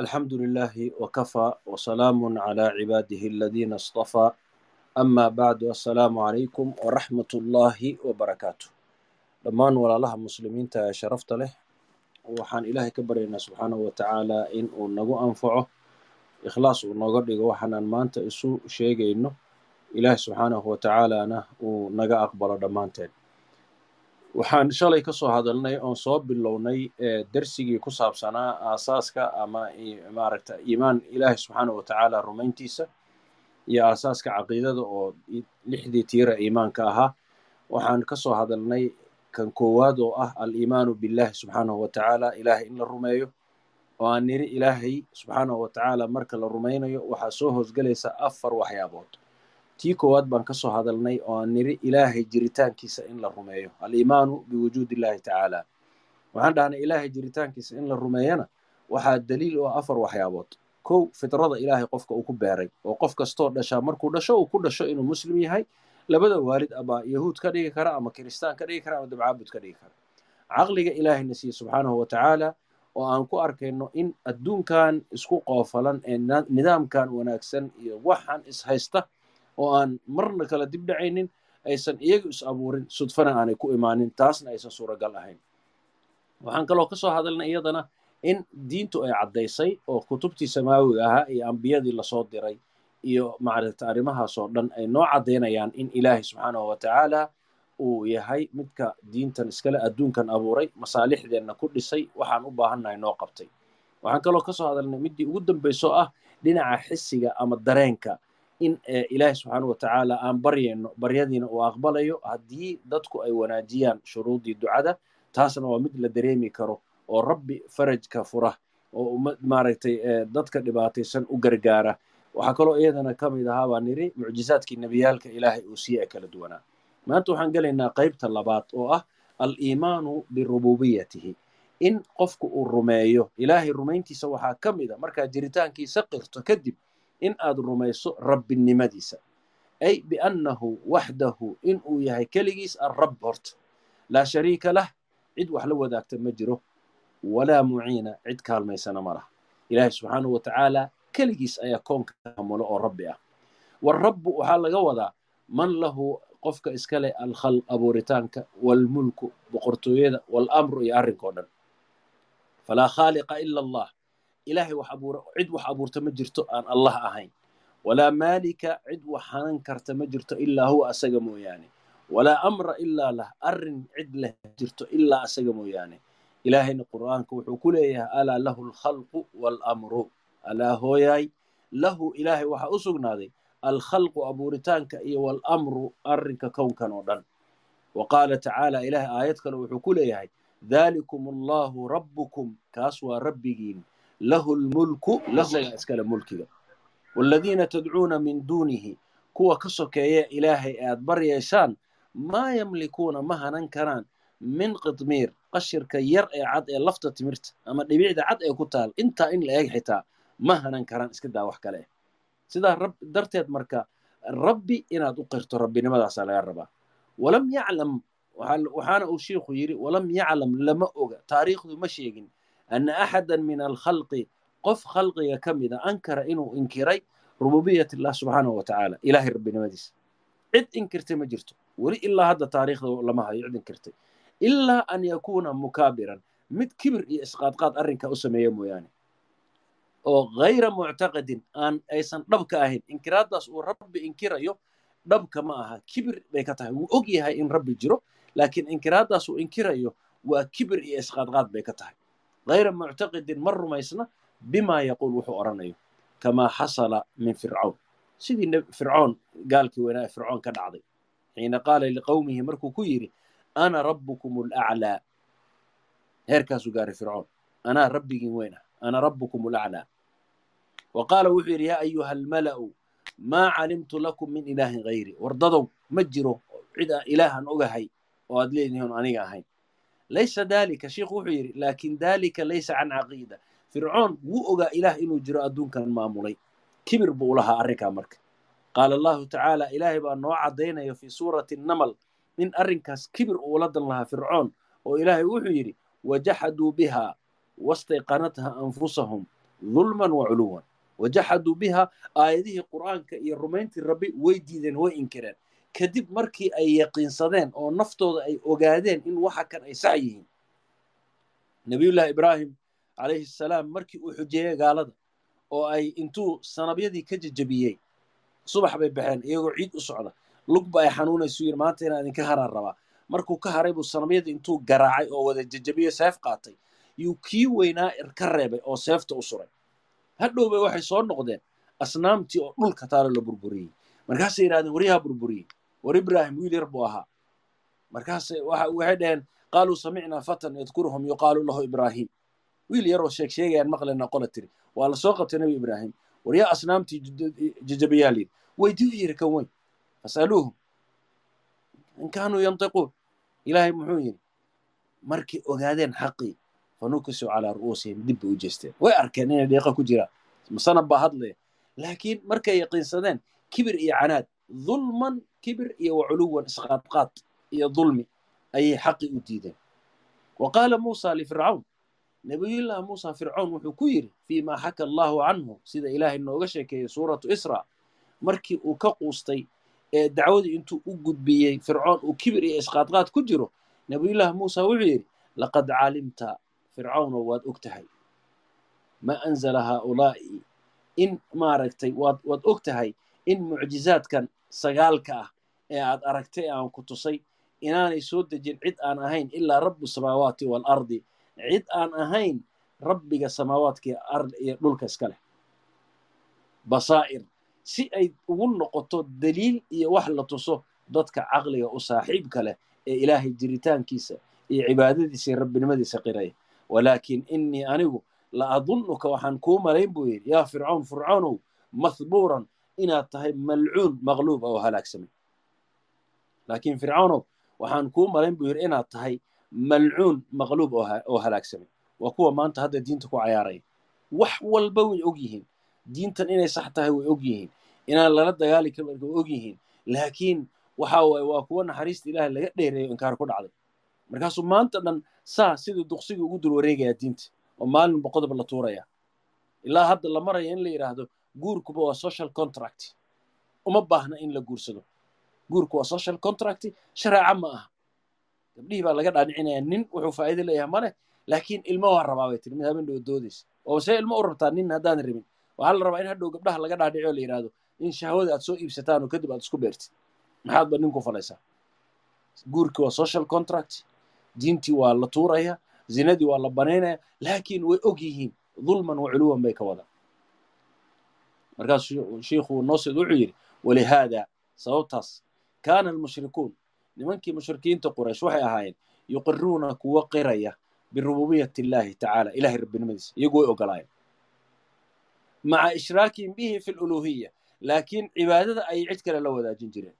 الحمد لله وكفى وسلام على عباده الذين اصطفى أما بعد السلام عليكم ورحمة الله وبركاته dhammaan walaalaha muslimiinta ee sharafta leh waxaan ilaahay ka baryaynaa subxaanahu wa tacaala in uu nagu anfaco ikhlaas uu nooga dhigo waxaanaan maanta isu sheegayno ilaahay subxaanahu wa tacaalana uu naga aqbalo dhammaanteen waxaan shalay ka soo hadalnay oon soo bilownay darsigii ku saabsanaa aasaaska ama maaragta iimaan ilaahay subxaanahu wa tacaala rumayntiisa iyo aasaaska caqiidada oo lixdii tiira iimaanka ahaa. Waxaan ka soo hadalnay kan koowaad oo ah aliimaanu billahi subxaanahu wa tacaala ilaahay in la rumeeyo. Oo aan niri ilaahay subxaanahu wa tacaala marka la rumaynayo waxaa soo hoosgelaysa afar waxyaabood tii koowaad baan ka soo hadalnay oo aan niri ilaahay jiritaankiisa in la rumeeyo. Aliimaanu biwujuudi illahi tacaala waxaan dhahnay ilaahay jiritaankiisa in la rumeeyana waxaa daliil oo afar waxyaabood. Kow fitrada ilaahay qofka uu ku beeray oo qof kastoo dhashaa markuu dhasho uu ku dhasho inuu muslim yahay labada waalid ama yahuud ka dhigi kara ama kiristaan ka dhigi kara ama dabcaabud ka dhigi kara. Caqliga ilaahayna siiye subxaanahu wa tacaala oo aan ku arkayno in adduunkan isku qoofalan ee nidaamkan wanaagsan iyo waxaan ishaysta oo aan marna kala dib dhacaynin aysan iyagu is abuurin sudfana aanay ku imaanin taasna aysan suuragal ahayn. Waxaan kaloo ka soo hadalnay iyadana in diintu ay caddaysay oo kutubtii samaawiga ahaa iyo ambiyadii la soo diray iyo maaragta arrimahaasoo dhan ay noo caddaynayaan in ilaahay subxaanahu wa tacaala uu yahay midka diintan iskale adduunkan abuuray masaalixdeenna ku dhisay waxaan u baahannahay noo qabtay. Waxaan kaloo ka soo hadalnay middii ugu dambaysoo ah dhinaca xisiga ama dareenka in ilaahay subxaanahu wa tacaala aan baryayno baryadiina uu aqbalayo haddii dadku ay wanaajiyaan shuruudii ducada taasna waa mid la dareemi karo oo rabbi farajka fura oo maaragtay dadka dhibaataysan u gargaara. Waxaa kaloo iyadana ka mid ahaa baan niri mucjizaadkii nebiyaalka ilaahay uu siiye kala duwanaa. Maanta waxaan gelaynaa qaybta labaad oo ah aliimaanu birububiyatihi in qofku uu rumeeyo ilaahay rumayntiisa waxaa ka mid a markaad jiritaankiisa qirto kadib in aad rumayso rabbinimadiisa. Ay biannahu waxdahu in uu yahay keligiis alrabb horta. Laa shariika lah cid wax la wadaagta ma jiro. Walaa muciina cid kaalmaysana ma laha. Ilaahay subxaanahu wa tacaala keligiis ayaa koonka maamulo oo rabbi ah. Warabbu waxaa laga wadaa man lahu qofka iskale alkhalq abuuritaanka waalmulku boqortooyada waalamru iyo arrinkao dhan. Falaa khaaliqa ila allah ilaahay wax abuura cid wax abuurta ma jirto aan allah ahayn. Walaa maalika cid wax hanan karta ma jirto ilaa huwa asaga mooyaane. Walaa amra ilaa lah arrin cid leh jirto ilaa asaga mooyaane. Ilaahayna qur'aanka wuxuu ku leeyahay alaa lahu alkhalqu waalamru alaa hooyaay lahu ilaahay waxaa u sugnaaday alkhalqu abuuritaanka iyo waalamru arrinka kownkan oo dhan. Wa qaala tacaala ilaahay aayad kale wuxuu ku leeyahay daalikum allahu rabbukum kaas waa rabbigiin lahu lmulku lasaga iskale mulkiga. Waaladiina tadcuuna min duunihi kuwa ka sokeeya ilaahay aad baryaysaan maa yamlikuuna ma hanan karaan min qidmiir qashirka yar ee cad ee lafta timirta ama dhibicda cad ee ku taal intaa in la eeg xitaa ma hanan karaan iska daa wax kale. Sidaa darteed marka rabbi inaad u qirto rabbinimadaasaa laga rabaa. Walam yaclam waxaana uu shiikhu yidhi walam yaclam lama oga taariikhdu ma sheegin anna axadan min alkhalqi qof khalqiga ka mida ankara inuu inkiray rububiyat illah subxaanahu wa tacaala ilaahay rabbinimadiisa cid inkirtay ma jirto weli ilaa hadda taariikhda lama hayo cid inkirtay ilaa an yakuuna mukaabiran mid kibir iyo isqaadqaad arrinkaa u sameeya mooyaane oo hayra muctaqadin aan aysan dhab ka ahayn inkiraaddaas uu rabbi inkirayo dhabka ma aha kibir bay ka tahay wuu og yahay in rabbi jiro laakiin inkiraaddaas uu inkirayo waa kibir iyo isqaadqaad bay ka tahay hayra muctaqidin ma rumaysna bimaa yaquul wuxuu odhanayo kamaa xasala min fircawn sidii fircoon gaalkii weynaa fircoon ka dhacday xiina qaala liqowmihi markuu ku yidhi ana rabbukum alaclaa heerkaasuu gaaray fircoon anaa rabbigiin ah ana rabbukum alaclaa wa qaala wuxuu yidhi yaa ayuha almala'u maa calimtu lakum min ilaahin hayri wardadow ma jiro cid aan ogahay oo aad leedihiin aniga ahayn laysa daalika shiikhu wuxuu yidhi laakin daalika laysa can caqiida. Fircoon wuu ogaa ilaah inuu jiro adduunkan maamulay. Kibir buu lahaa arrinkaa marka. Qaala allahu tacaala ilaahay baa noo caddaynaya fii suurati namal in arrinkaas kibir uula dan lahaa fircoon oo ilaahay wuxuu yidhi wajaxaduu bihaa wastayqanatha anfusahum dulman wa culuwan. Wajaxaduu biha aayadihii qur'aanka iyo rumayntii rabbi way diideen way inkireen kadib markii ay yaqiinsadeen oo naftooda ay ogaadeen in waxa kan ay sax yihiin. Nabiyullahi ibraahim calayhi salaam markii uu xujeeyey gaalada oo ay intuu sanabyadii ka jejebiyey subax bay baxeen iyagoo ciid u socda. Lugba ay xanuunaysu yiri maanta inaan idinka haraan rabaa. Markuu ka haray buu sanabyadii intuu garaacay oo wada jejebiyo seef qaatay. Yuu kii weynaa ka reebay oo seefta u suray. Hadhowbay waxay soo noqdeen. Asnaamtii oo dhulka taalo la burburiyey. Markaasay yidhahdeen waryaha burburiyey war ibraahim wiil yar buu ahaa. Markaas waxay dhaheen qaaluu samicnaa fatan yadkuruhum yuqaalu lahu ibraahim wiil yaroo sheeg sheegayaan maqlena qola tiri. Waa la soo qabtay nebi ibraahim waryaa asnaamtii jajabayaa layidhi weydiyu yiri kan weyn. Fasaluuhum. In kaanuu yantiquun. Ilaahay muxuu yidhi markay ogaadeen xaqii fanukisuu calaa ru'uusihim dib bay u jeesteen. Way arkeen inay dheeqa ku jiraan. Masanab baa hadlaya. Laakiin markay yaqiinsadeen kibir iyo canaad dulman kibir iyo waculuwan isqaadqaad iyo dulmi ayay xaqii u diideen. Wa qaala muusa lifircawn nabiyullahi muusa fircoon wuxuu ku yidhi fii maa xaka allahu canhu sida ilaahay nooga sheekeeyey suuratu isra markii uu ka quustay ee dacwadii intuu u gudbiyey fircoon uu kibir iyo isqaadqaad ku jiro nabiyullahi muusa wuxuu yidhi laqad calimta fircawno waad og tahay. Ma anzala haaulaa'i in maaragtay waad og tahay in mucjizaadkan sagaalka ah ee aad aragtay aan ku tusay inaanay soo dejin cid aan ahayn ilaa rabu samaawaati waalardi cid aan ahayn rabbiga samaawaadka iyo dhulka iska leh. Basaa'ir si ay ugu noqoto daliil iyo wax la tuso dadka caqliga u saaxiibka leh ee ilaahay jiritaankiisa iyo cibaadadiisa iyo rabbinimadiisa qiraya walaakin innii anigu la adunnuka waxaan kuu malayn buu yidhi yaa fircoon fircoonow mahbuuran inaad tahay malcuun maqluub oo halaagsamay laakiin fircoonow waxaan kuu malayn buu yidhi inaad tahay malcuun maqluub oo halaagsamay waa kuwa maanta hadda diinta ku cayaaraya wax walba way og yihiin. Diintan inay sax tahay way og yihiin. Inaan lala dagaali karin way og yihiin. Laakiin waxa waaye waa kuwa naxariista ilaahay laga dheereeyo inkaar ku dhacday. Markaasuu maanta dhan saa sidii duqsigii ugu dul wareegaya diinta. Oo maalinba qodob la tuuraya. Ilaa hadda la maraya in la yidhaahdo guurkuba waa social contract. Uma baahna in la guursado. Guurku waa social contract shareeca ma aha. Gabdhihii baa laga dhaadhicinaya nin wuxuu faa'iido leeyahay male laakiin ilmo waa rabaa bay tiri mid habeen dhow doodaysa oo see ilmo u rabtaa nin haddaan rabin. Waxaa la rabaa in hadhow gabdhaha laga dhaadhici oo la yidhaahdo in shahwada aad soo iibsataan oo kadib aad isku beertid maxaad ba nin ku falaysaa. Guurkii waa social contract diintii waa la tuuraya zinadii waa la banaynaya laakiin way og yihiin dulman wa culuwan bay ka wadaan markaas shiikhu noosid wuxuu yidhi walihaada sababtaas kaana almushrikuun nimankii mushrikiinta quraysh waxay ahaayeen yuqiruuna kuwa qiraya birububiyati illaahi tacaala ilahay rabbinimadiisa iyagu way ogolaayeen. Maca ishraakihim bihi fi luluhiya laakiin cibaadada ayay cid kale la wadaajin jireen.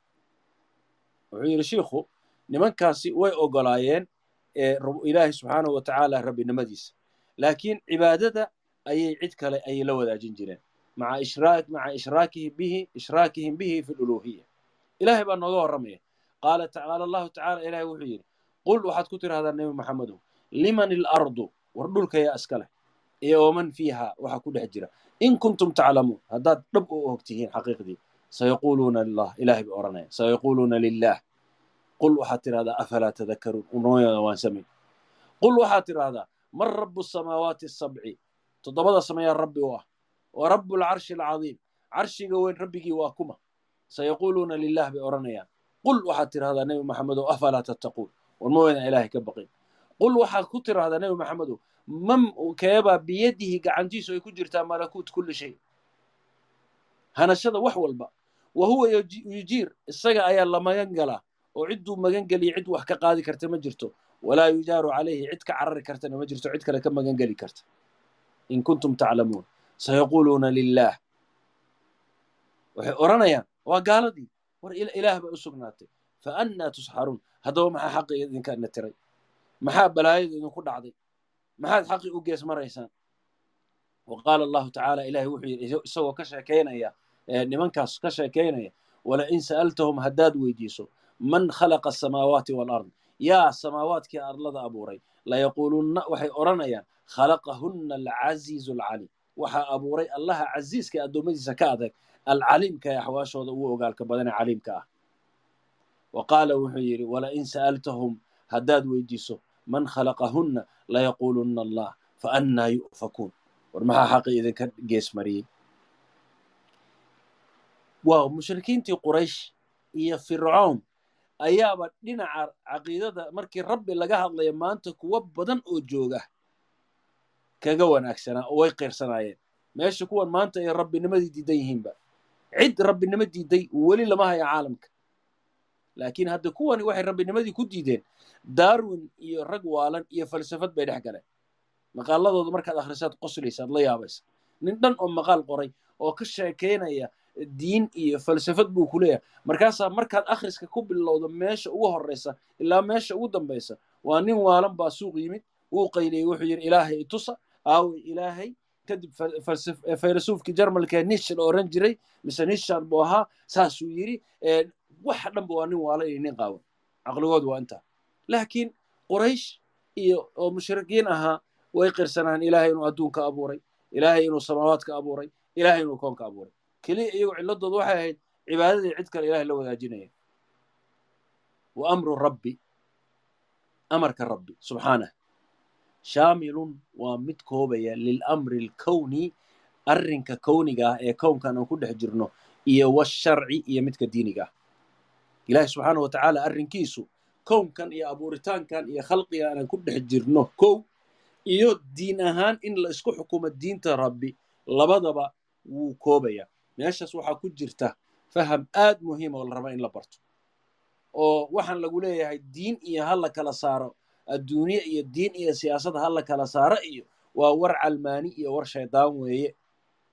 Wuxuu yidhi shiikhu nimankaasi way ogolaayeen ilaahay subxaanahu wa tacaala rabbinimadiisa laakiin cibaadada ayay cid kale ayay la wadaajin jireen maca ishraak maca ishraakihim bihi ishraakihim bihi fi luluhiya ilaahay baa nooga warramaya qaala qaala allahu tacala ilaahay wuxuu yidhi qul waxaad ku tidhahdaa nebi maxamedow liman ilardu war dhulka yaa iska leh iyo waman fiiha waxa ku dhex jira in kuntum taclamuun haddaad dhab u og tihiin xaqiiqdii sayaquuluuna lilah ilahay bay odhanaya sayaquuluuna lilah qul waxaad tidhahdaa afalaa tadakaruun unooyada waan samay qul waxaad tidhahdaa ah wa rabu alcarshi alcadiim carshiga weyn rabbigii waa kuma. Sayaquuluuna lilah bay odhanayaan qul waxaad tidhahdaa nebi maxamedow afalaa tattaquun? War ma weydan ilaahay ka baqin. Qul waxaad ku tidhahdaa nebi maxamedow mam keebaa biyadihi gacantiisu ay ku jirtaa malakuut kulli shay. Hanashada wax walba. Wa huwa yujiir. Isaga ayaa la magan galaa oo cidduu magan geliya cid wax ka qaadi karta ma jirto. Walaa yujaaru calayhi cid ka carari kartana ma jirto cid kale ka magan karta. In kuntum taclamuun sayaquuluuna lilah waxay odhanayaan waa gaaladii war ilaah bay u sugnaatay fa annaa tusxaruun haddaba maxaa xaqii idinka na tiray maxaa balaayadu idinku dhacday maxaad xaqii u gees maraysaan wa qaala allahu tacaala ilahay wuxuu yidhi isagoo ka sheekaynaya nimankaas ka sheekaynaya walain sa'altahum haddaad weydiiso man khalaqa asamaawaati waalard yaa samaawaadkii arlada abuuray layaquulunna waxay odhanayaan khalaqahunna alcaziizu alcaliim waxaa abuuray allaha casiiska ee addoommadiisa ka adag alcaliimka ee axwaashooda ugu ogaalka badan ee caliimka ah. Wa qaala wuxuu yidhi walain sa'altahum haddaad weydiiso man khalaqahunna layaquulunna allah fa annaa yu'fakuun war maxaa xaqi idinka gees mariyey waa mushrikiintii quraysh iyo fircoon ayaaba dhinaca caqiidada markii rabbi laga hadlayo maanta kuwo badan oo jooga kaga wanaagsanaa oo way qiirsanaayeen meesha kuwan maanta ay rabbinimadii diidan yihiinba. Cid rabbinimo diiday weli lama haya caalamka. Laakiin hadda kuwani waxay rabbinimadii ku diideen. Darwin iyo rag waalan iyo falsafad bay dhex galeen. Maqaaladooda markaad akhrisaad qoslaysaad la yaabaysa. Nin dhan oo maqaal qoray oo ka sheekaynaya diin iyo falsafad buu ku leeyahay. Markaasaa markaad akhriska ku bilowdo meesha ugu horraysa ilaa meesha ugu dambaysa waa nin waalan baa suuq yimid. Wuu qayliyey wuxuu yidhi ilaahay itusa aawey ilaahay kadib faylasuufkii jarmalka nish la oran jiray mise nishan buu ahaa saasuu yidhi waxa dhanba waa nin waalan iyo nin qaawan caqligoodu waa intaa laakiin quraysh iyo oo mushrikiin ahaa way qirsanaan ilaahay inuu adduunka abuuray ilaahay inuu samaawaadka abuuray ilaahay inuu koonka abuuray keliya iyagu cilladoodu waxay ahayd cibaadadii cid kale ilahay la wadaajinaya wa amru rabbi amarka rabbi subxaanah shaamilun waa mid koobaya lilamri alkowni arrinka kowniga ah ee kownkan aan ku dhex jirno iyo washarci iyo midka diiniga. Ah ilahi subxaanah wa tacaala arrinkiisu kownkan iyo abuuritaankan iyo khalqigan aan ku dhex jirno kow iyo diin ahaan in la isku xukumo diinta rabbi labadaba wuu koobaya meeshaas waxaa ku jirta faham aad muhiima oo la raba in la barto oo waxaan lagu leeyahay diin iyo ha la kala saaro adduunye iyo diin iyo siyaasada ha la kala saaro iyo waa war calmaani iyo war shaydaan weeye.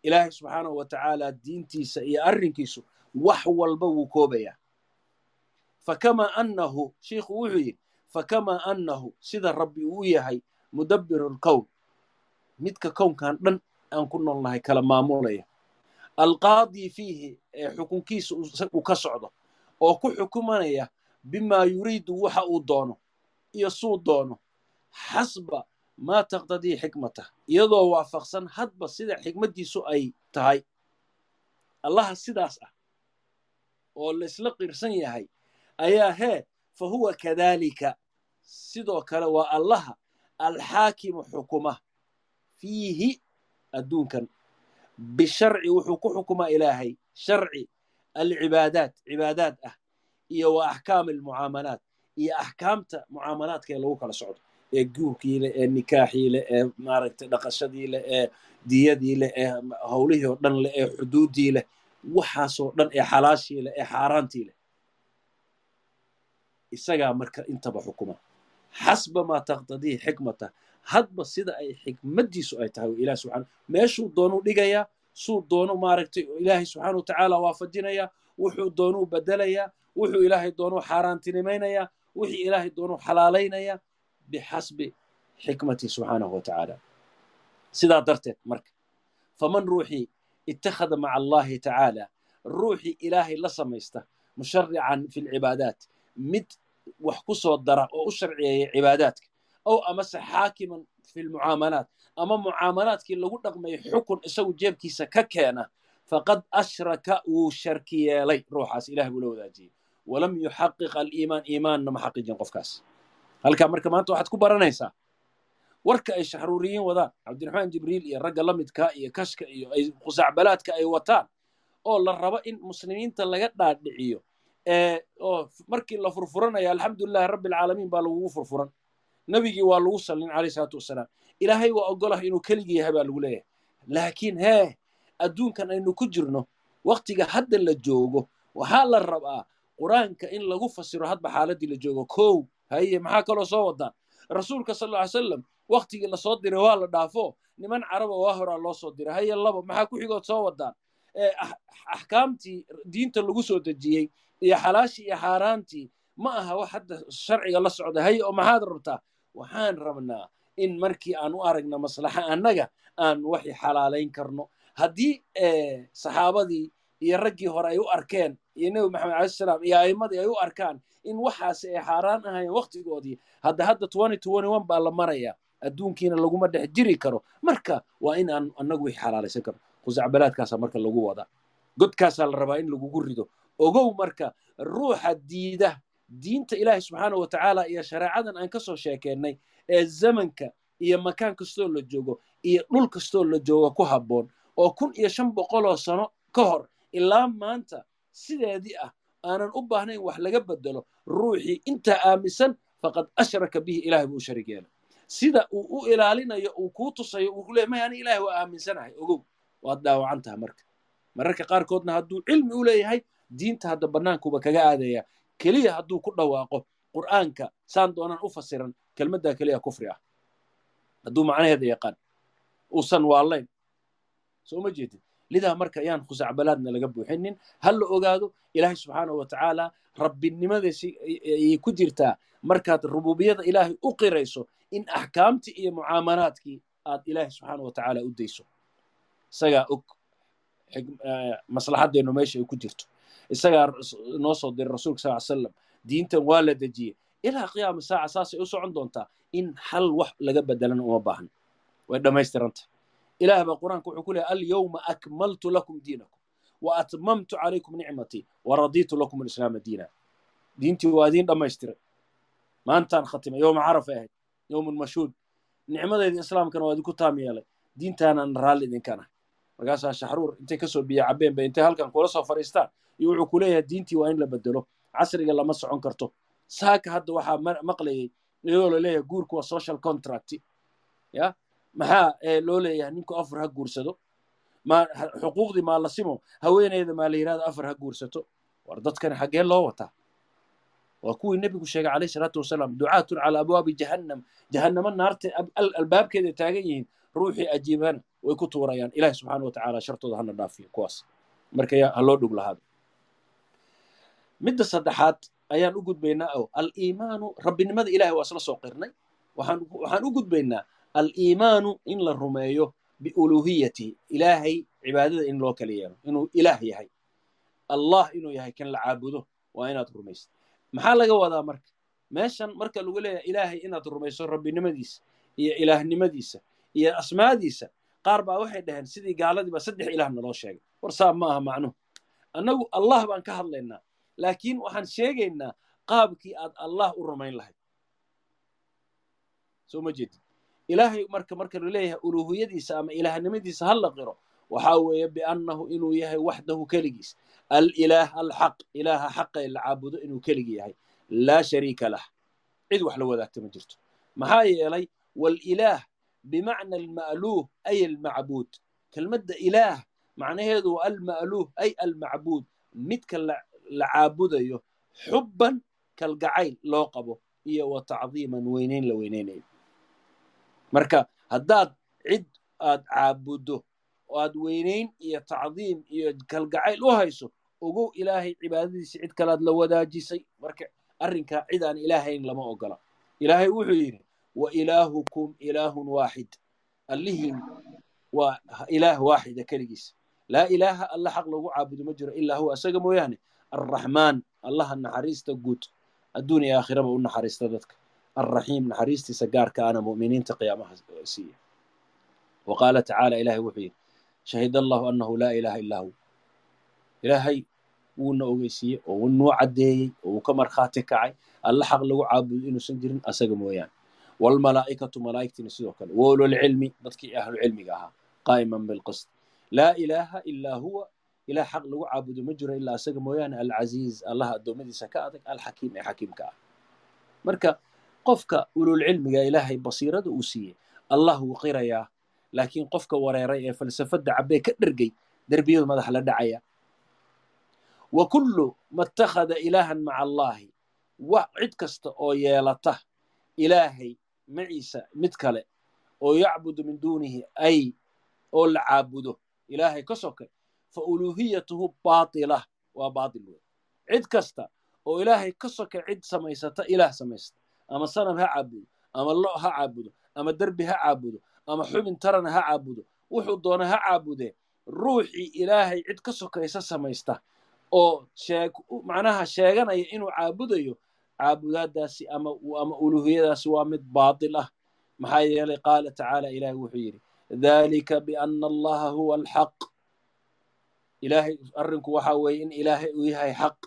Ilaahay subxaanahu wa tacaala diintiisa iyo arrinkiisu wax walba wuu koobayaa. Fakamaa annahu shiikhu wuxuu yidhi fakamaa annahu sida rabbi uu yahay mudabbiru lkown midka kownkan dhan aan ku noolnahay kala maamulaya. Alqaadii fiihi ee xukunkiisa uu ka socdo oo ku xukumanaya bimaa yuriidu waxa uu doono iyo suu doono xasba maa taqtadii xikmatah iyadoo waafaqsan hadba sida xikmaddiisu ay tahay. Allaha sidaas ah oo laysla qirsan yahay ayaa hee fa huwa kadaalika. Sidoo kale waa allaha alxaakimu xukuma. Fiihi adduunkan. Bisharci wuxuu ku xukumaa ilaahay. Sharci alcibaadaat cibaadaad ah. Iyo wa axkaami almucaamalaat iyo axkaamta mucaamalaadka ee lagu kala socdo ee guurkii leh ee nikaaxii leh ee maaragtay dhaqashadii leh ee diyadii leh ee howlihii oo dhan leh ee xuduuddii leh waxaasoo dhan ee xalaashii leh ee xaaraantii leh. Isagaa marka intaba xukuma. Xasba maa taqtadiihi xikmata. Hadba sida ay xikmaddiisu ay tahay ilahi subxana meeshuu doonuu dhigayaa suu doonu maaragtay ilaahay subxaana wa tacaala waafajinayaa wuxuu doonuu bedelayaa wuxuu ilaahay doonuu xaaraantinimaynayaa wixii ilaahay doonuu xalaalaynayaa bixasbi xikmatihi subxaanahu wa tacaala. Sidaa darteed marka faman ruuxii ittakhada maca allahi tacaala ruuxii ilaahay la samaysta musharican fi lcibaadaat mid wax ku soo dara oo u sharciyeeya cibaadaadka ow amase xaakiman fi lmucaamalaat ama mucaamalaadkii lagu dhaqmay xukun isagu jeebkiisa ka keena faqad ashraka wuu sharki yeelay ruuxaas ilahay buu la wadaajiyey walam yuxaqiq aliimaan iimaanna ma xaqiijin qofkaas. Halkaa marka maanta waxaad ku baranaysaa warka ay shaxruuriyiin wadaan cabdiraxmaan jibriil iyo ragga la midkaa iyo kashka iyo ay ay wataan oo la rabo in muslimiinta laga dhaadhiciyo oo markii la furfuranaya alxamdulilahi rabbi alcaalamiin baa lagugu furfuran. Nebigii waa lagu sallin calayh salaatu wasalaam ilaahay waa ogolah inuu keligii yahay baa lagu leeyahay. Laakiin hee adduunkan aynu ku jirno waktiga hadda la joogo waxaa la rabaa qur'aanka in lagu fasiro hadba xaaladdii la joogo kow haye maxaa kaloo soo wadaan rasuulka sal ly salam waktigii la soo diray waa la dhaafo niman caraba waa horaa loo soo diray haye labo maxaa ku xigood soo wadaan axkaamtii diinta lagu soo dejiyey iyo xalaashii iyo xaaraantii ma aha wax hadda sharciga la socda haye oo maxaad rabtaa? Waxaan rabnaa in markii aan u aragna maslaxa annaga aan waxi xalaalayn karno. Haddii saxaabadii iyo raggii hore ay u arkeen iyo nebi maxamed alai salaam iyo a'immadii ay u arkaan in waxaasi ay xaaraan ahayn waktigoodii hadda hadda baa la maraya adduunkiina laguma dhex jiri karo. Marka waa in aan annagu wixii xalaalaysan karno khusacbalaadkaasaa marka lagu wadaa godkaasaa la rabaa in lagugu rido. Ogow marka ruuxa diida diinta ilaahay subxaanahu watacaala iyo shareecadan aan ka soo sheekeennay ee zamanka iyo makaan kastoo la joogo iyo dhul kastoo la joogo ku habboon oo kun iyo shan boqoloo sano ka hor ilaa maanta sideedii ah aanan u baahnayn wax laga bedelo ruuxii intaa aaminsan faqad ashraka bihi ilahay buu u sharig yeelay. Sida uu u ilaalinayo uu kuu tusayo uu leey may ani ilahay waa aaminsanahay ogow waad dhaawacan taha marka. Mararka qaarkoodna hadduu cilmi u leeyahay diinta hadda bannaankuba kaga aadaya. Keliya hadduu ku dhawaaqo qur'aanka saan doonaan u fasiran kelmaddaa keliya kufri ah. Hadduu macnaheeda yaqaan uusan waallayn soo ma jeedin lidaa marka ayaan khusacbalaadna laga buuxinin ha la ogaado ilaahay subxaanahu watacaala rabbinimadiisi ayay ku jirtaa markaad rububiyada ilaahay u qirayso in axkaamtii iyo mucaamalaadkii aad ilaahay subxaanahu watacaala u dayso isagaa og maslaxadeennu meesha ay ku jirto isagaa noo soo diray rasulka sal slam diintan waa la dejiyey ilaa qiyaama saaca saasay u socon doontaa in hal wax laga bedelana uma baahna way dhammaystiranta ilaah baa qur'aanka wuxuu ku leehay alyawma akmaltu lakum diinakum wa atmamtu calaykum nicmatii wa raditu lakum alislaama diina diintii waa idiin dhammaystiray maantaan khatimay yowma carafay ahayd yowmun mashhuud nicmadeedii islaamkana waa idinku taam yeelay diintaanan raalli idinkan ah markaasaa shaxruur intay ka soo biya cabeen bay intay halkan kula soo fadhiistaan iyo wuxuu ku leeyahay diintii waa in la bedelo casriga lama socon karto saaka hadda waxaa maqlayay iyadoo la leeyahay guurku waa social contract. ya maxaa loo leeyahay ninku afar ha guursado. Xuquuqdii maa la simo. Haweeneyda maa la yidhahdo afar ha guursato. War dadkani xaggee loo wataa waa kuwii nebigu sheegay calayhi salaatu wasalaam ducaatun calaa abwaabi jahannam. Jahannamo naarta albaabkeeda taagan yihiin ruuxii ajiibana way ku tuurayaan. Ilahi subxaana wa tacaala shartooda hana dhaafiyo kuwaas. Marka ha loo dhug lahaado. Midda saddexaad ayaan u gudbaynaa o aliimaanu rabbinimada ilahay waa isla soo qirnay. Waxaan u gudbaynaa aliimaanu in la rumeeyo biuluuhiyatihi ilaahay cibaadada in loo kala yeelo inuu ilaah yahay. Allah inuu yahay kan la caabudo waa inaad rumaysid. Maxaa laga wadaa marka? Meeshan marka lagu leeyahay ilaahay inaad rumayso rabbinimadiisa iyo ilaahnimadiisa iyo asmaadiisa qaar baa waxay dhaheen sidii gaaladiiba saddex ilaah naloo sheegay. War saa ma aha macnuhu annagu allah baan ka hadlaynaa laakiin waxaan sheegaynaa qaabkii aad allah u rumayn lahayd. Soo ma jeedid ilaahay marka marka la leeyahay uluuhiyadiisa ama ilaahnimadiisa ha la qiro waxaa weeye biannahu inuu yahay waxdahu keligiis. Alilaah alxaq ilaaha xaqa ee la caabudo inuu keligi yahay. Laa shariika lah. Cid wax la wadaagta ma jirto. Maxaa yeelay walilaah bimacna alma'luuh ay almacbuud kelmadda ilaah macnaheedu waa alma'luuh ay almacbuud midka la caabudayo xubban kalgacayl loo qabo iyo wa tacdiiman weynayn la weynaynayo marka haddaad cid aad caabuddo oo aad weynayn iyo tacdiim iyo kalgacayl u hayso ogow ilaahay cibaadadiisa cid kalaad la wadaajisay. Marka arrinkaa cid aan ilaahayn lama ogola. Ilaahay wuxuu yidhi wa ilaahukum ilaahun waaxid allihiin waa ilaah waaxida keligiis. Laa ilaaha alla xaq lagu caabudo ma jiro ilaa huwa. Isaga mooyaane arraxmaan allaha naxariista guud. Adduun iyo aakhiraba u naxariista dadka alraxiim naxariistiisa gaarka ana mu'miniinta qiyaamaha siiya wa tacaala ilahay wuxuu yidhi shahid allahu annahu laa ilaaha illaa hu ilaahay wuuna ogeysiiyey oo wuu nuu caddeeyey oo wuu ka markhaati kacay alla xaq lagu caabudo inuusan jirin asaga mooyaane waalmalaa'ikatu malaa'igtiina sidoo kale woolulcilmi dadkii ahlucilmiga ahaa qaa'iman bilqist laa ilaaha ilaa huwa ilaah xaq lagu caabudo ma jiro ilaa asaga mooyaane alcaziiz allaha addoommadiisa ka adag alxakiim ee xakiimka ah marka qofka ululcilmiga ilaahay basiirada uu siiyey. Allah wuu qirayaa laakiin qofka wareeray ee falsafadda cabbee ka dhergay derbiyadu madax la dhacaya. Wa kullu ma ittakhada ilaahan maca allaahi. Wax cid kasta oo yeelata ilaahay maciisa mid kale oo yacbudu min duunihi ay oo la caabudo. Ilaahay ka soke fa uluuhiyatuhu baatilah waa baatil wey cid kasta oo ilaahay ka soke cid samaysata ilaah samaysata ama sanam ha caabudo ama lo ha caabudo ama derbi ha caabudo ama xubin tarana ha caabudo wuxuu doona ha caabudee ruuxii ilaahay cid ka sokaysa samaysta oo sheeg macnaha sheeganaya inuu caabudayo caabudaadaasi ama ama uluuhiyadaasi waa mid baatil ah. Maxaa yeelay qaala tacaala ilaahay wuxuu yidhi dalika biana allaha huwa alxaq ilaahay arrinku waxa weeye in ilaahay uu yahay xaq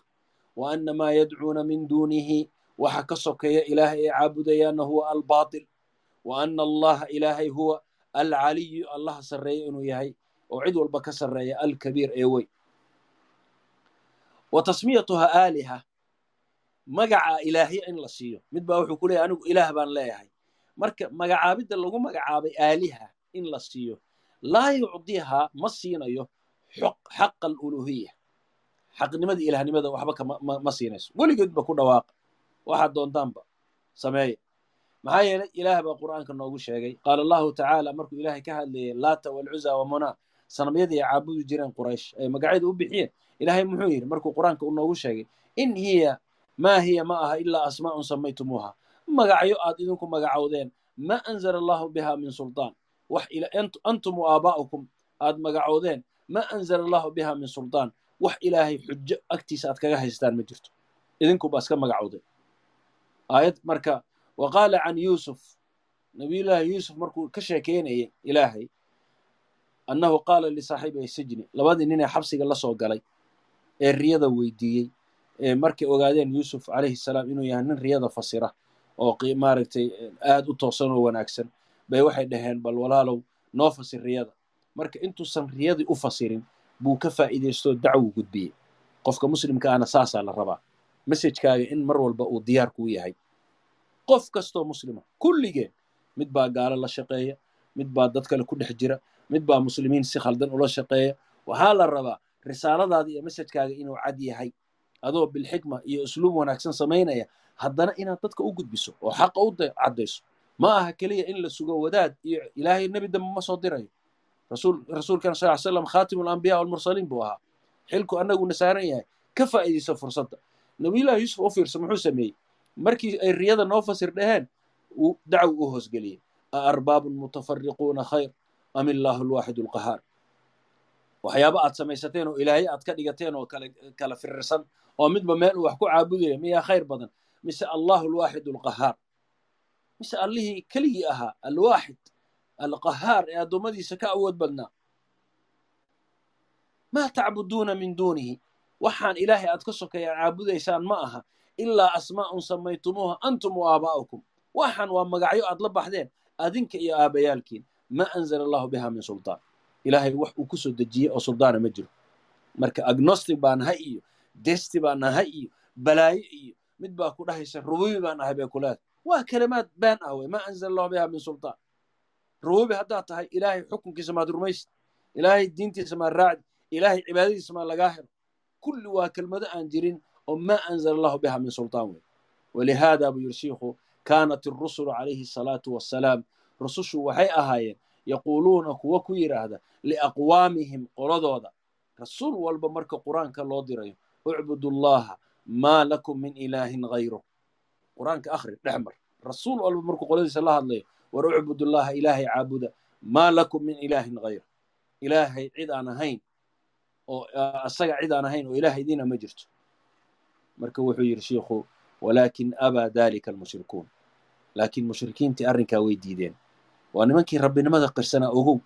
wa ana maa yadcuuna min duunihi waxa ka sokeeya ilaahay ay caabudayaanna huwa albaatil. Wa ana allaha ilaahay huwa alcaliyu allaha sarreeya inuu yahay oo cid walba ka sarreeya alkabiir ee weyn. Wa tasmiyatuha aaliha magaca ilaahya in la siiyo. Mid baa wuxuu ku leeyahy anigu ilaah baan leeyahay. Marka magacaabidda lagu magacaabay aaliha in la siiyo laa yucdihaa ma siinayo xaqa aluluhiya xaqnimadii ilahnimada waxba ma siinayso. Weligeedba ku dhawaaqa waxaad doontaanba. Sameeya maxaa yeelay ilaah baa qur'aanka noogu sheegay. Qaala allahu tacaala markuu ilaahay ka hadlayay laata walcuza wa munaa. Sanamyadii ay caabudi jireen quraysh ay magacyada u bixiyeen. Ilaahay muxuu yidhi markuu qur'aanka noogu sheegay in hiya maa hiya ma aha ilaa asmaa'un samaytumuuha magacyo aad idinku magacowdeen. Ma anzala allahu biha min sultaan. Wax antum aabaa'ukum aad magacowdeen. Ma anzala allahu biha min sultaan. Wax ilaahay xujo agtiisa aad kaga haystaan ma jirto. Idinkuba iska magacowdeen aayad marka wa qaala can yuusuf nabiyullaahi yuusuf markuu ka sheekeynayay ilaahay annahu qaala lisaaxibi sijni labadii nin ee xabsiga la soo galay ee riyada weydiiyey ee markay ogaadeen yuusuf calayhi salaam inuu yahay nin riyada fasira oo maaragtay aad u toosan oo wanaagsan bay waxay dhaheen bal walaalow noo fasir riyada. Marka intuusan riyadii u fasirin buu ka faa'iidaystoo dacwu gudbiyey qofka muslimka ahna saasaa la rabaa mesajkaaga in mar walba uu diyaar kuu yahay. Qof kastoo muslima kulligeen mid baa gaalo la shaqeeya mid baa dad kale ku dhex jira mid baa muslimiin si khaldan ula shaqeeya waxaa la rabaa risaaladaada iyo mesajkaaga inuu cad yahay. Adoo bilxikma iyo usluub wanaagsan samaynaya haddana inaad dadka u gudbiso oo xaqa u caddayso. Ma aha keliya in la sugo wadaad iyo ilaahay nebi dambe ma soo dirayo. Rasuulkan sal slam khatimu alambiya walmursaliin buu ahaa. Xilku annaguna saaran yahay ka faa'iidayso fursadda nabiyullahi yuusuf u fiirsa muxuu sameeyey. Markii ay riyada noo fasir dhaheen uu dacw u hoosgeliyey a arbaabun mutafariquuna khayr am illaahu alwaaxidu alqahaar waxyaaba aad samaysateen oo ilaahay aad ka dhigateen oo kala firirsan oo midba meel uu wax ku caabudaya miyaa khayr badan. Mise allahu alwaaxidu alqahaar mise allihii keligii ahaa alwaaxid alqahaar ee addoommadiisa ka awood badnaa. Maa tacbuduuna min duunihi waxaan ilaahay aad ka sokeeyaan caabudaysaan ma aha ilaa asmaa'un samaytumuuha antum wa aabaa'ukum waxaan waa magacyo aad la baxdeen adinka iyo aabayaalkiin. Ma anzala allahu biha min sultaan. Ilaahay wax uu ku soo dejiyey oo suldaana ma jiro. Marka agnostic baa nahay iyo desti baa nahay iyo balaayo iyo mid baa ku dhahaysa rububi baa nahay bay kuleedahay waa kalimaad been ah wey ma anzala allahu biha min sultaan. Rububi haddaad tahay ilaahay xukunkiisa maad rumaysid. Ilaahay diintiisa maad raacdi. Ilaahay cibaadadiisa maad lagaa helo kulli waa kelmado aan jirin oo ma anzala allahu biha min sultaan wey walihaada buu yiri shiikhu kaanat irusulu calayhi asalaatu wassalaam rusushu waxay ahaayeen yaquuluuna kuwa ku yidhaahda liaqwaamihim qoladooda rasuul walba marka qur'aanka loo dirayo ucbudu llaha maa lakum min ilaahin hayru qur'aanka akhri dhex mar rasuul walba markuu qoladiisa la hadlayo war ucbudu llaha ilaahay caabuda maa lakum min ilaahin hayr ilaahay cid aan ahayn oo asaga cid aan ahayn oo ilaahay diina ma jirto. Marka wuxuu yidhi shiikhu walaakin abaa dalika almushrikuun. Laakiin mushrikiintii arrinkaa way diideen. Waa nimankii rabbinimada qirsanaa ogow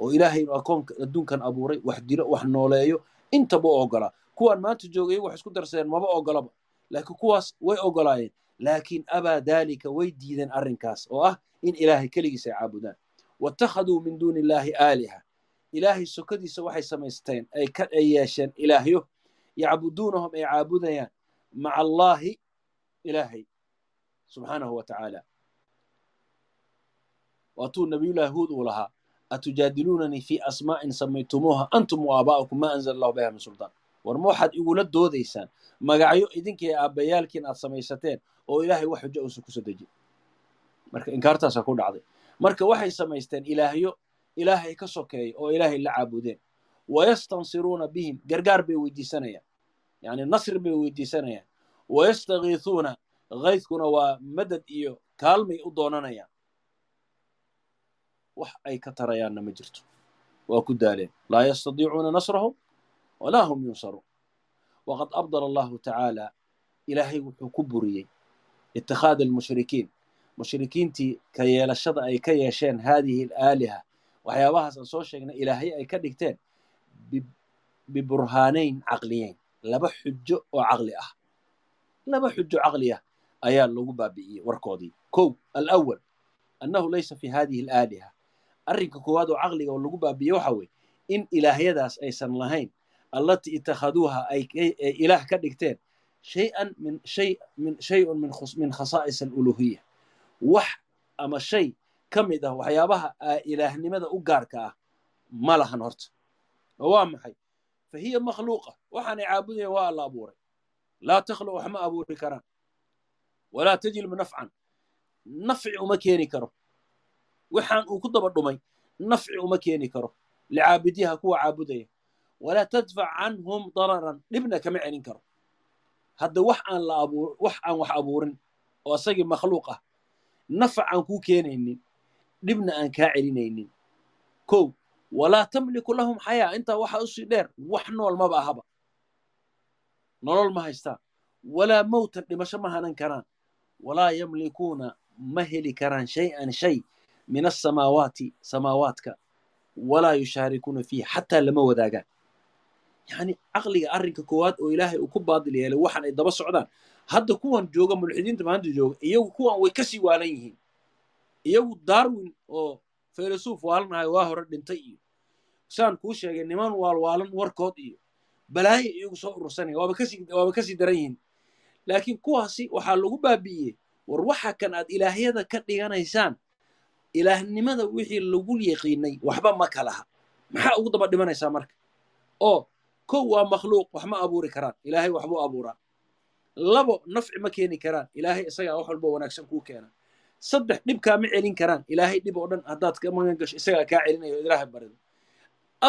oo ilaahay inuu akoonka adduunkan abuuray wax dilo wax nooleeyo intaba u ogolaa kuwaan maanta joogay wax isku darsadeen maba ogolaba laakiin kuwaas way ogolaayeen. Laakiin abaa daalika way diideen arrinkaas oo ah in ilaahay keligiis ay caabudaan waittakhaduu min duuni illaahi aaliha ilaahay sokadiisa waxay samaysteen ay yeesheen ilaahyo yacbuduunahum ay caabudayaan maca allaahi ilaahay subxaanahu wa tacaala. Waatuu nabiyullahi huud uu lahaa atujaadiluunanii fii asmaa'in samaytumuuha antum wa aabaa'ukum maa anzala allahu biha min sultaan. War ma waxaad igula doodaysaan magacyo idinkii aabbayaalkiin aad samaysateen oo ilaahay wax xujo uusan ku soo dejin. Marka inkaartaasaa ku dhacday. Marka waxay samaysteen ilaahyo ilaahay ka sokeeya oo ilaahay la caabudeen. Wayastansiruuna bihim gargaar bay weydiisanayaan. Yani nasri bay weydiisanayaan. Wayastakiisuuna kaydkuna waa madad iyo kaalmay u doonanayaan. Wax ay ka tarayaanna ma jirto. Waa ku daaleen. Laa yastadiicuuna nasrahum walaa hum yunsaruun. Waqad abdala allahu tacaala ilaahay wuxuu ku buriyey itikhaada almushrikiin mushrikiintii ka yeelashada ay ka yeesheen haadihi alaaliha waxyaabahaas aan soo sheegnay ilaahyo ay ka dhigteen biburhaanayn caqliyeyn. Laba xujo oo caqli ah. Laba xujo caqli ah ayaa lagu baabi'iyey warkoodii. Kow alawal annahu laysa fi hadihi alaaliha. Arrinka koowaad oo caqliga oo lagu baabi'iyey waxa weeye in ilaahyadaas aysan lahayn allatii itakhaduuha ay ilaah ka dhigteen shay-an min shay min shay-un min min khasaa'is aluluhiya wax ama shay ka mid ah waxyaabaha ilaahnimada u gaarka ah. Ma lahan horta. Oo waa maxay? Fa hiya makhluuqa. Waxaanay caabudayaan waa alla abuuray. Laa takhluq wax ma abuuri karaan. Walaa tajlibu nafcan. Nafci uma keeni karo. Waxaan uu ku daba dhumay. Nafci uma keeni karo. Licaabidiha kuwa caabudaya. Walaa tadfac canhum dararan. Dhibna kama celin karo. Hadda wax aan la abuur wax aan wax abuurin oo isagii makhluuq ah nafac aan kuu keenaynin dhibna aan kaa celinaynin. Kow walaa tamliku lahum xayaa intaa waxa u sii dheer wax nool maba ahaba. Nolol ma haystaan walaa mowtan dhimasho ma hanan karaan. Walaa yamlikuuna ma heli karaan shay-an shay min asamaawaati samaawaadka. Walaa yushaarikuuna fiihi xataa lama wadaagaan. Yacni caqliga arrinka koowaad oo ilaahay uu ku baadil yeelay waxaan ay daba socdaan. Hadda kuwan jooga mulxidiinta maanta jooga iyagu kuwan way ka sii waalan yihiin iyagu darwin oo filosof waalanahay waa hore dhintay iyo saan kuu sheegay niman waalwaalan warkood iyo balaayo iyagu soo urursanaya waaba ka sii daran yihiin. Laakiin kuwaasi waxaa lagu baabi'iyey war waxa kan aad ilaahyada ka dhiganaysaan ilaahnimada wixii lagu yaqiinay waxba ma kalaha maxaa ugu daba dhimanaysaa marka? Oo kow waa makhluuq wax ma abuuri karaan ilaahay waxbuu abuuraa. Labo nafci ma keeni karaan ilaahay isagaa wax walba wanaagsan kuu keena saddex dhibkaa ma celin karaan. Ilaahay dhib oo dhan haddaad ka magan gasho isagaa kaa celinayo ilaahay barido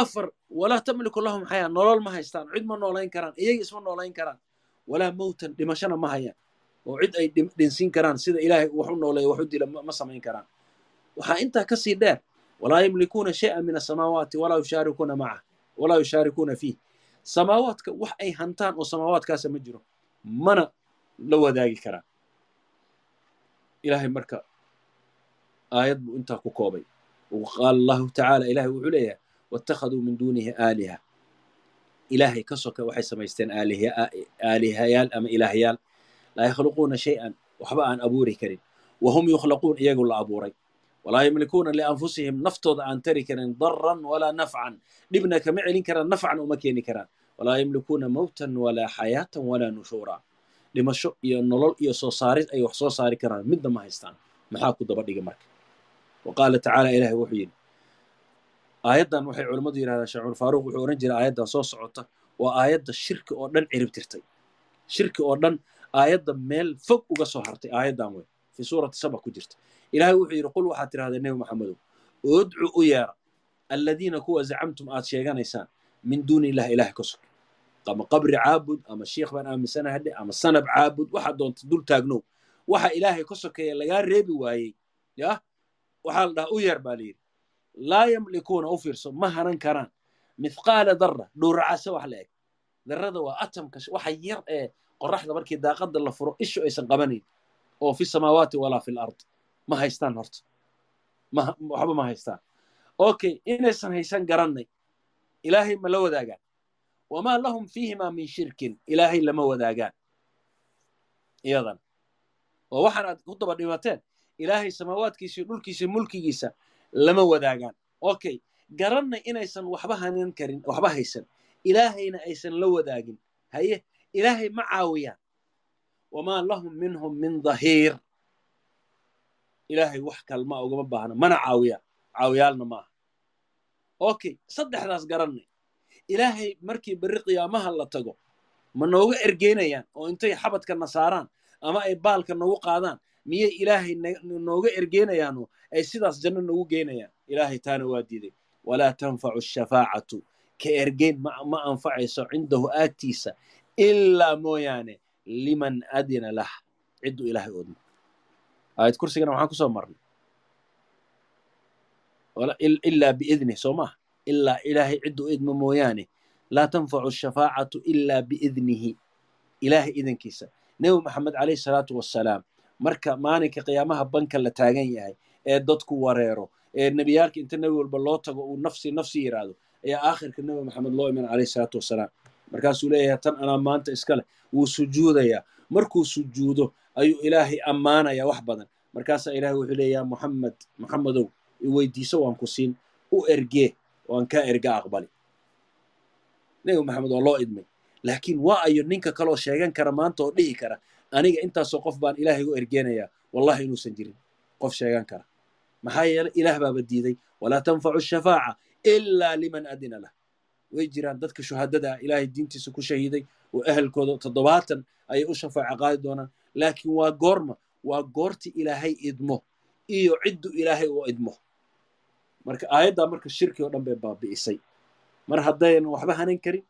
afar walaa tamliku lahum xayaa nolol ma haystaan. Cid ma noolayn karaan iyaga isma noolayn karaan. Walaa mowtan dhimashana ma hayaan. Oo cid ay dhinsiin karaan sida ilaahay wax u nooleeyo wax u dila ma samayn karaan. Waxaa intaa ka dheer walaa yamlikuuna shay'an min asamaawaati walaa yushaarikuuna macah walaa yushaarikuuna fiih samaawaadka wax ay hantaan oo samaawaadkaasa ma jiro mana la wadaagi karaan ilaahay marka aayad buu intaa ku koobay. Qaala allahu tacaala ilahay wuxuu leeyahay waittakhaduu min duunihi aaliha. Ilaahay ka soka waxay samaysteen aalihayaal ama ilaahyaal laa yakhluquuna shay-an waxba aan abuuri karin. Wahum yukhlaquun iyagu la abuuray. Walaa yamlikuuna lianfusihim naftooda aan tari karin daran walaa nafcan. Dhibna kama celin karaan nafcan uma keeni karaan. Walaa yamlikuuna mowtan walaa xayaatan walaa nushuura dhimasho iyo nolol iyo soo saarid ay wax soo saari karaan. Midna ma haystaan. Maxaa ku daba dhiga marka? Wa qaala tacaala ilahay wuxuu yidhi aayaddan waxay culammadu yidhahdaan sheekh cumar faaruq wuxuu odhan jiray aayaddan soo socota waa aayadda shirki oo dhan cirib tirtay. Shirki oo dhan aayadda meel fog uga soo hartay aayaddan wey fii suurati saba ku jirta. Ilahay wuxuu yidhi qul waxaad tidhahdaa nebi maxamedow udcu u yeera alladiina kuwa zacamtum aad sheeganaysaan min duuni illahi ilahay ka sog ama qabri caabud ama shiikh baan aaminsanahay ama sanab caabud waxaad doonta dul taagnow waxa ilaahay ka sokeeya lagaa reebi waayey yah waxaa la dhahaa u yeer baa layidhi laa yamlikuuna u fiirso ma hanan karaan mithqaala darra dhuuracase wax la eg darrada waa atamka waxa yar ee qoraxda markii daaqadda la furo ishu aysan qabanayn oo fi samaawaati walaa fi lard ma haystaan horta waxba ma haystaan okay inaysan haysan garannay ilaahay ma la wadaagaan wamaa lahum fiihimaa min shirkin ilaahay lama wadaagaan iyadan oo waxaan aad ku daba dhimateen ilaahay samaawaadkiisa iyo dhulkiisa mulkigiisa lama wadaagaan okay garannay inaysan waxba hanan karin waxba haysan ilaahayna aysan la wadaagin haye ilaahay ma caawiyaan wamaa lahum minhum min dhahiir ilaahay wax kalma ugama baahna mana caawiyaan caawiyaalna maaha okay saddexdaas garannay ilaahay markii berri qiyaamaha la tago ma nooga ergeynayaan oo intay xabadkana saaraan ama ay baalka nagu qaadaan miyay ilaahay nooga ergeynayaanoo ay sidaas janno nagu geynayaan ilaahay taana waa diiday. Walaa tanfacu ashafaacatu ka ergeyn ma anfacayso cindahu aagtiisa ilaa mooyaane liman adina lah. Cidduu ilaahay odmo aayad kursigana waxaan ku soo marnay. Ilaa biidnih soo maaha ilaa ilaahay cidduu idmo mooyaane laa tanfacu ashafaacatu ilaa biidnihi. Ilaahay idankiisa nebi maxamed calayhi salaatu wassalaam marka maalinka qiyaamaha banka la taagan yahay ee dadku wareero ee nebiyaalka inta nebi walba loo tago uu nafsi nafsi yidhaahdo ayaa aakhirka nebi maxamed loo iman calayhi salaatu wasalaam. Markaasuu leeyahay tan anaa maanta iska leh wuu sujuudayaa markuu sujuudo ayuu ilaahay ammaanayaa wax badan. Markaasaa ilaahay wuxuu leeyaha muxamed muxamedow iweydiiso waan ku siin u ergee waan kaa erga aqbali. Nebi maxamed waa loo idmay. Laakiin waa ayo ninka kaloo sheegan kara maanta oo dhihi kara aniga intaasoo qof baan ilaahay u ergeenayaa wallahi inuusan jirin qof sheegan kara. Maxaa yeelay ilaah baaba diiday walaa tanfacu shafaaca ilaa liman adina lah. Way jiraan dadka shuhadada ah ilaahay diintiisa ku shahiiday oo ahelkooda toddobaatan ayay u shafaaca qaadi doonaan. Laakiin waa goorma waa goorti ilaahay idmo iyo ciddu ilaahay u idmo marka aayaddaa marka shirki oo dhan bay baabi'isay. Mar haddaynan waxba hanan karin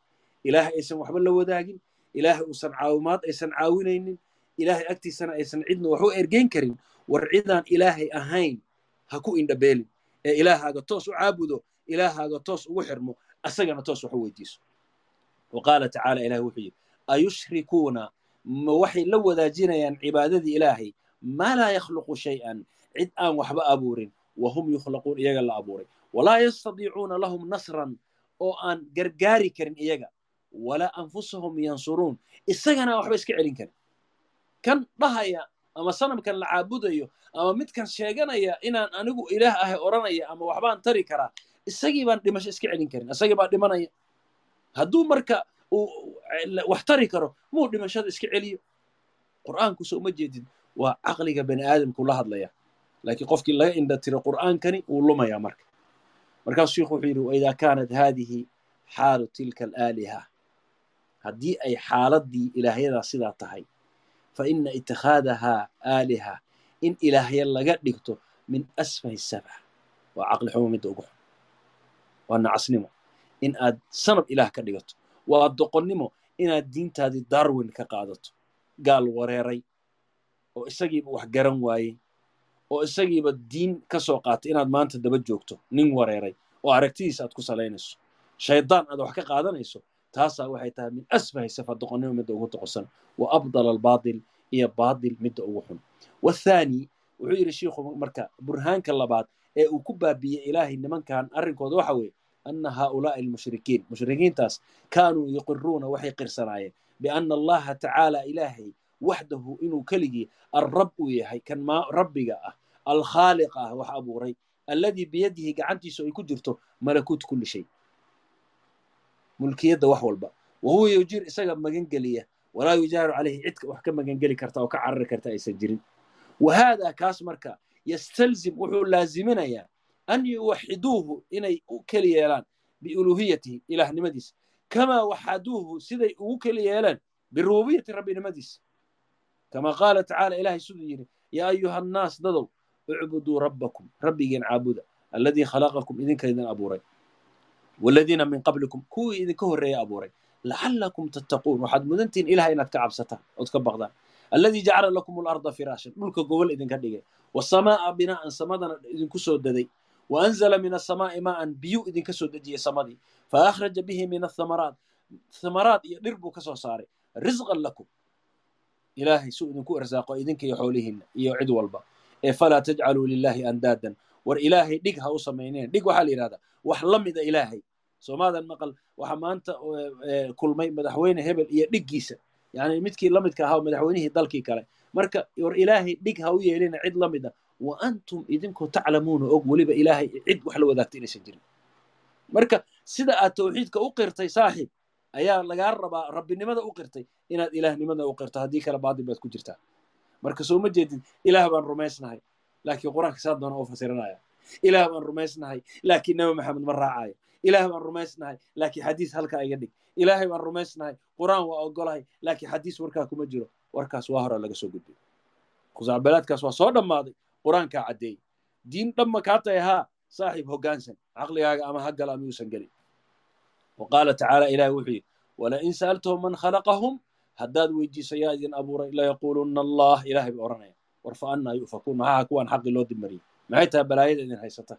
ilaahay aysan waxba la wadaagin ilaahay uusan caawimaad aysan caawinaynin ilaahay agtiisana aysan cidna wax u ergeyn karin war cidaan ilaahay ahayn ha ku indhabeelin. Ee ilaahaaga toos u caabudo ilaahaaga toos ugu xirmo asagana toos wax u weydiiso. Wa qaala tacaala ilahay wuxuu yidhi ayushrikuuna ma waxay la wadaajinayaan cibaadadii ilaahay? Maa laa yakhluqu shay-an cid aan waxba abuurin wa hum yukhlaquun iyaga la abuuray walaa yastadiicuuna lahum nasran oo aan gargaari karin iyaga walaa anfusahum yansuruun isagana waxba iska celin karin kan dhahaya ama sanamkan la caabudayo ama midkan sheeganaya inaan anigu ilaah ahay odhanaya ama waxbaan tari karaa isagii baan dhimasho iska celin karin isagii baa dhimanaya hadduu marka uu wax tari karo muu dhimashada iska celiyo qur'aankusa uma jeedid waa caqliga bani aadamku la hadlaya laakiin qofkii laga indha tiro qur'aankani wuu lumayaa marka. Markaasuu sheikhu wuxuu yidhi waidaa kaanat haadihi xaalu tilka alaaliha. Haddii ay xaaladdii ilaahyadaa sidaa tahay fa ina itikhaadahaa aaliha in ilaahya laga dhigto min asfahi sabca waa caqli xumo midda ugu xun. Waa nacasnimo. In aad sanab ilaah ka dhigato waa doqonnimo inaad diintaadii darwin ka qaadato gaal wareeray oo isagiiba wax garan waayey oo isagiiba diin ka soo qaatay inaad maanta daba joogto nin wareeray oo aragtidiisa aad ku salaynayso. Shaydaan aad wax ka qaadanayso taasaa waxay tahay min asfahi safa doqonnimo midda ugu doqosan wa abdala albaatil iyo baatil midda ugu xun. Wathaani wuxuu yidhi shiikhu marka burhaanka labaad ee uu ku baabiyey ilaahay nimankan arrinkooda waxa weeye ana haaulaa'i almushrikiin. Mushrikiintaas kaanuu yuqiruuna waxay qirsanaayeen biana allaha tacaala ilaahay waxdahu inuu keligii alrab uu yahay kan rabbiga ah alkhaaliqa ah wax abuuray alladii biyadihi gacantiisu ay ku jirto malakuut kulli shay mulkiyadda wax walba wa yujiir isaga magangeliya walaa yujaaru calayhi cidka wax ka magangeli karta oo ka carari karta aysan jirin wa kaas marka yastalzim wuxuu laaziminayaa an yuwaxiduuhu inay u keli yeelaan biuluuhiyatihi ilaahnimadiisa kamaa waxaduuhu siday ugu keli yeelaan birububiyati rabbinimadiisa kama qaala tacaala ilaahay siduu yidhi yaa ayuha annaas dadow ucbuduu rabbakum rabbigiin caabuda alladii khalaqakum idinka idin abuuray waladiina min qablikum kuwii idinka horreeya abuuray lacallakum tattaquun waxaad mudantihiin ilaah inaad ka cabsataan ood ka baqdaan alladii jacala lakum alarda firaashan dhulka gobol idinka dhigay wasamaa'a binaa'an samadana idinku soo daday wa anzala min asamaa'i maa'an biyu idinka soo dejiyey samadii fa akhraja bihi min athamaraat thamaraat iyo dhir buu ka soo saaray risqan lakum ilaahay suu idinku irsaaqo idinka iyo xoolihiinna iyo cid walba ee falaa tajcaluu lilaahi andaadan war ilaahay dhig ha u samayneen dhig waxaa la yidhahdaa wax la mida ilaahay soomaadan maqal waxaa maanta kulmay madaxweyne hebel iyo dhiggiisa yani midkii la midka ahaa madaxweynihii dalkii kale marka war ilaahay dhig ha u yeelina cid la a wa antum idinku taclamuuna og weliba ilaahay cid wax la wadaagta inaysan jirin marka sida aad tawxiidka u qirtay saaxiib ayaa lagaa rabaa rabbinimada u qirtay inaad ilaahnimada u qirto haddii kale baadil baad ku jirtaa. Marka soo ma jeedid ilaah baan rumaysnahay. Laakiin qur'aanka saa doona u fasiranaya ilaah baan rumaysnahay laakiin nabi maxamed ma raacayo ilaah baan rumaysnahay laakiin xadiis halkaa iga dhig. Ilaahay baan rumaysnahay qur'aan waa ogolahay laakiin xadiis warkaa kuma jiro. Warkaas waa hora laga soo gudbay khusacbalaadkaas waa soo dhammaaday qur'aankaa caddeeyey diin dhamma kaa tahay haa saaxiib hoggaansan. Caqligaaga ama ha gala ama gelin qaala tacaala ilahi wuxuu yidhi walain sa'altahum man khalaqahum haddaad weydiiso yaa idin abuuray layaquulunna allah ilahay bay odhanaya war fa annaa yu'fakuun maxaa kuwaan xaqi loo dimariyey maxay tahay balaayada idin haysata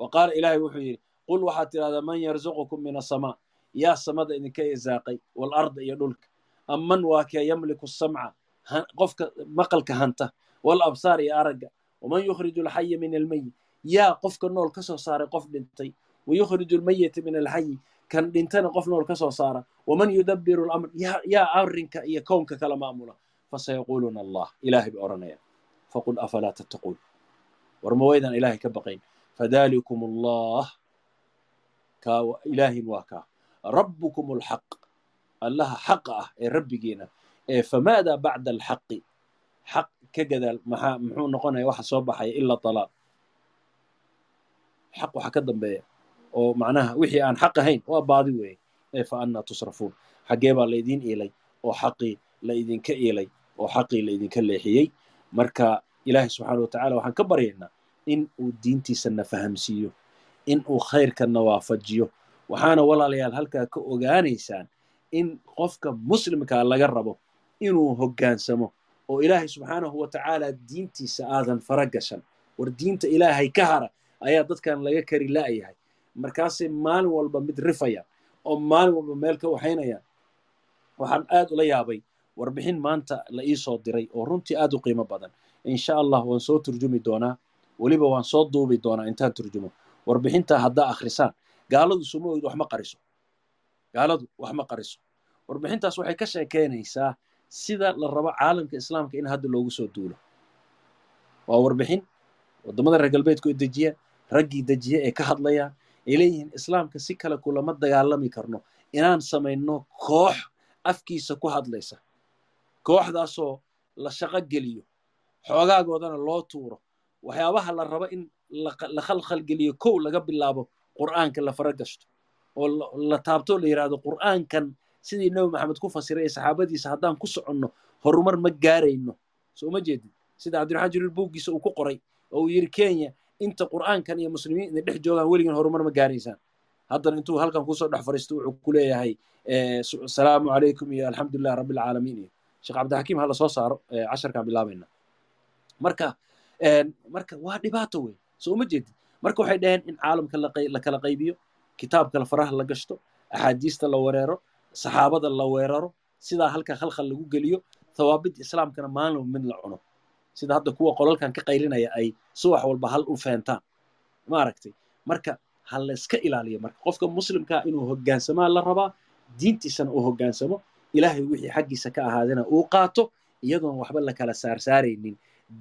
wa qaala ilaahay wuxuu yidhi qul waxaad tidhahdaa man yarzuqukum min asamaa yaa samada idinka irsaaqay waalarda iyo dhulka amman waa kee yamliku samca qofka maqalka hanta wal absaar iyo aragga waman yukhriju alxaya min almayit yaa qofka nool ka soo saaray qof dhintay wayukhriju almayita min alxayi kan dhintana qof nool ka soo saara waman yudabbiru lamr yaa arrinka iyo kownka kala maamula fasayaquuluuna allah ilaahay bay odhanayaan faqul afalaa tattaquun war ma waydaan ilaahay ka baqayn fadalikum allah kaa ilaahin waa kaa rabbukum alxaq allaha xaqa ah ee rabbigiina ee famaadaa bacda alxaqi xaq ka gadaal maxaa muxuu noqonaya waxa soo baxaya ila dalaal xaq waxa ka dambeeya oo macnaha wixii aan xaq ahayn waa baadi weeye. Ee fa annaa tusrafuun. Xaggee baa laydiin iilay oo xaqii la idinka iilay oo xaqii la idinka leexiyey. Marka ilaahay subxaana watacala waxaan ka baryaynaa in uu diintiisana fahamsiiyo in uu khayrkanna waafajiyo waxaana walaalayaal halkaa ka ogaanaysaan in qofka muslimkaa laga rabo inuu hoggaansamo oo ilaahay subxaanahu wa tacaala diintiisa aadan fara gashan. War diinta ilaahay ka hara ayaa dadkan laga kari la'yahay markaasay maalin walba mid rifayaan oo maalin walba meel ka waxaynayaan waxaan aad ula yaabay warbixin maanta la ii soo diray oo runtii aad u qiimo badan. Insha allah waan soo turjumi doonaa weliba waan soo duubi doonaa intaan turjumo. Warbixintaa haddaa akhrisaan gaaladu suma oyd wax ma qariso. Gaaladu wax ma qariso. Warbixintaas waxay ka sheekeynaysaa sida la rabo caalamka islaamka in hadda loogu soo duulo. Waa warbixin waddamada reer galbeedku ay dejiyaan raggii dejiye ee ka hadlayaan ay leeyihiin islaamka si kale kulama dagaalami karno. Inaan samayno koox afkiisa ku hadlaysa. Kooxdaasoo la shaqo geliyo. Xoogaagoodana loo tuuro. Waxyaabaha la rabo in la khalkhalgeliyo kow laga bilaabo qur'aanka la fara gashto oo la taabto la yidhaahdo qur'aankan sidii nebi maxamed ku fasiray ee saxaabadiisa haddaan ku soconno horumar ma gaarayno. Soo ma jeedin? Sida cabdiraxmaan jibriil buuggiisa uu ku qoray oo uu yidhi kenya inta qur'aankan iyo muslimiin inay dhex joogaan weligan horumar ma gaaraysaan haddana intuu halkan ku soo dhex fariisto wuxuu ku leeyahay asalaamu calaykum iyo alxamdulilah rabbilcaalamiin iyo sheekh cabdixakiim hala soo saaro casharkaan bilaabayna marka marka waa dhibaato wey soo ma jeedin? Marka waxay dhaheen in caalamka la kala qaybiyo kitaabka la faraha la gashto axaadiista la wereero saxaabada la weeraro sidaa halka khalkhal lagu geliyo thawaabid islaamkana maalin mid la cuno sida hadda kuwa qolalkan ka qaylinaya ay subax walba hal u feentaan. Maaragtay marka ha layska ilaaliyo. Marka qofka muslimkaa inuu hoggaansamaa la rabaa diintiisana uu hoggaansamo. Ilaahay wixii xaggiisa ka ahaadana uu qaato iyadoon waxba la kala saarsaaraynin.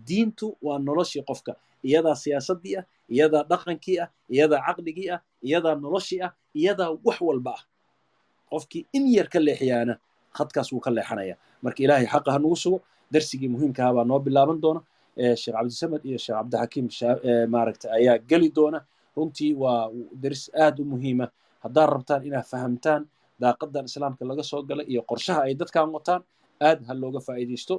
Diintu waa noloshii qofka. Iyadaa siyaasaddii ah iyadaa dhaqankii ah iyadaa caqligii ah iyadaa noloshii ah iyadaa wax walba ah. Qofkii in yar ka leexiyaana khadkaas wuu ka leexanaya. Marka ilaahay xaqa ha nagu sugo darsigii muhiimkaha baa noo bilaaban doona sheekh cabdisamed iyo sheekh cabdixakiim maaragta ayaa geli doona. Runtii waa daris aad u muhiima. Haddaad rabtaan inaad fahamtaan daaqadan islaamka laga soo galay iyo qorshaha ay dadkan wataan aad ha looga faa'iidaysto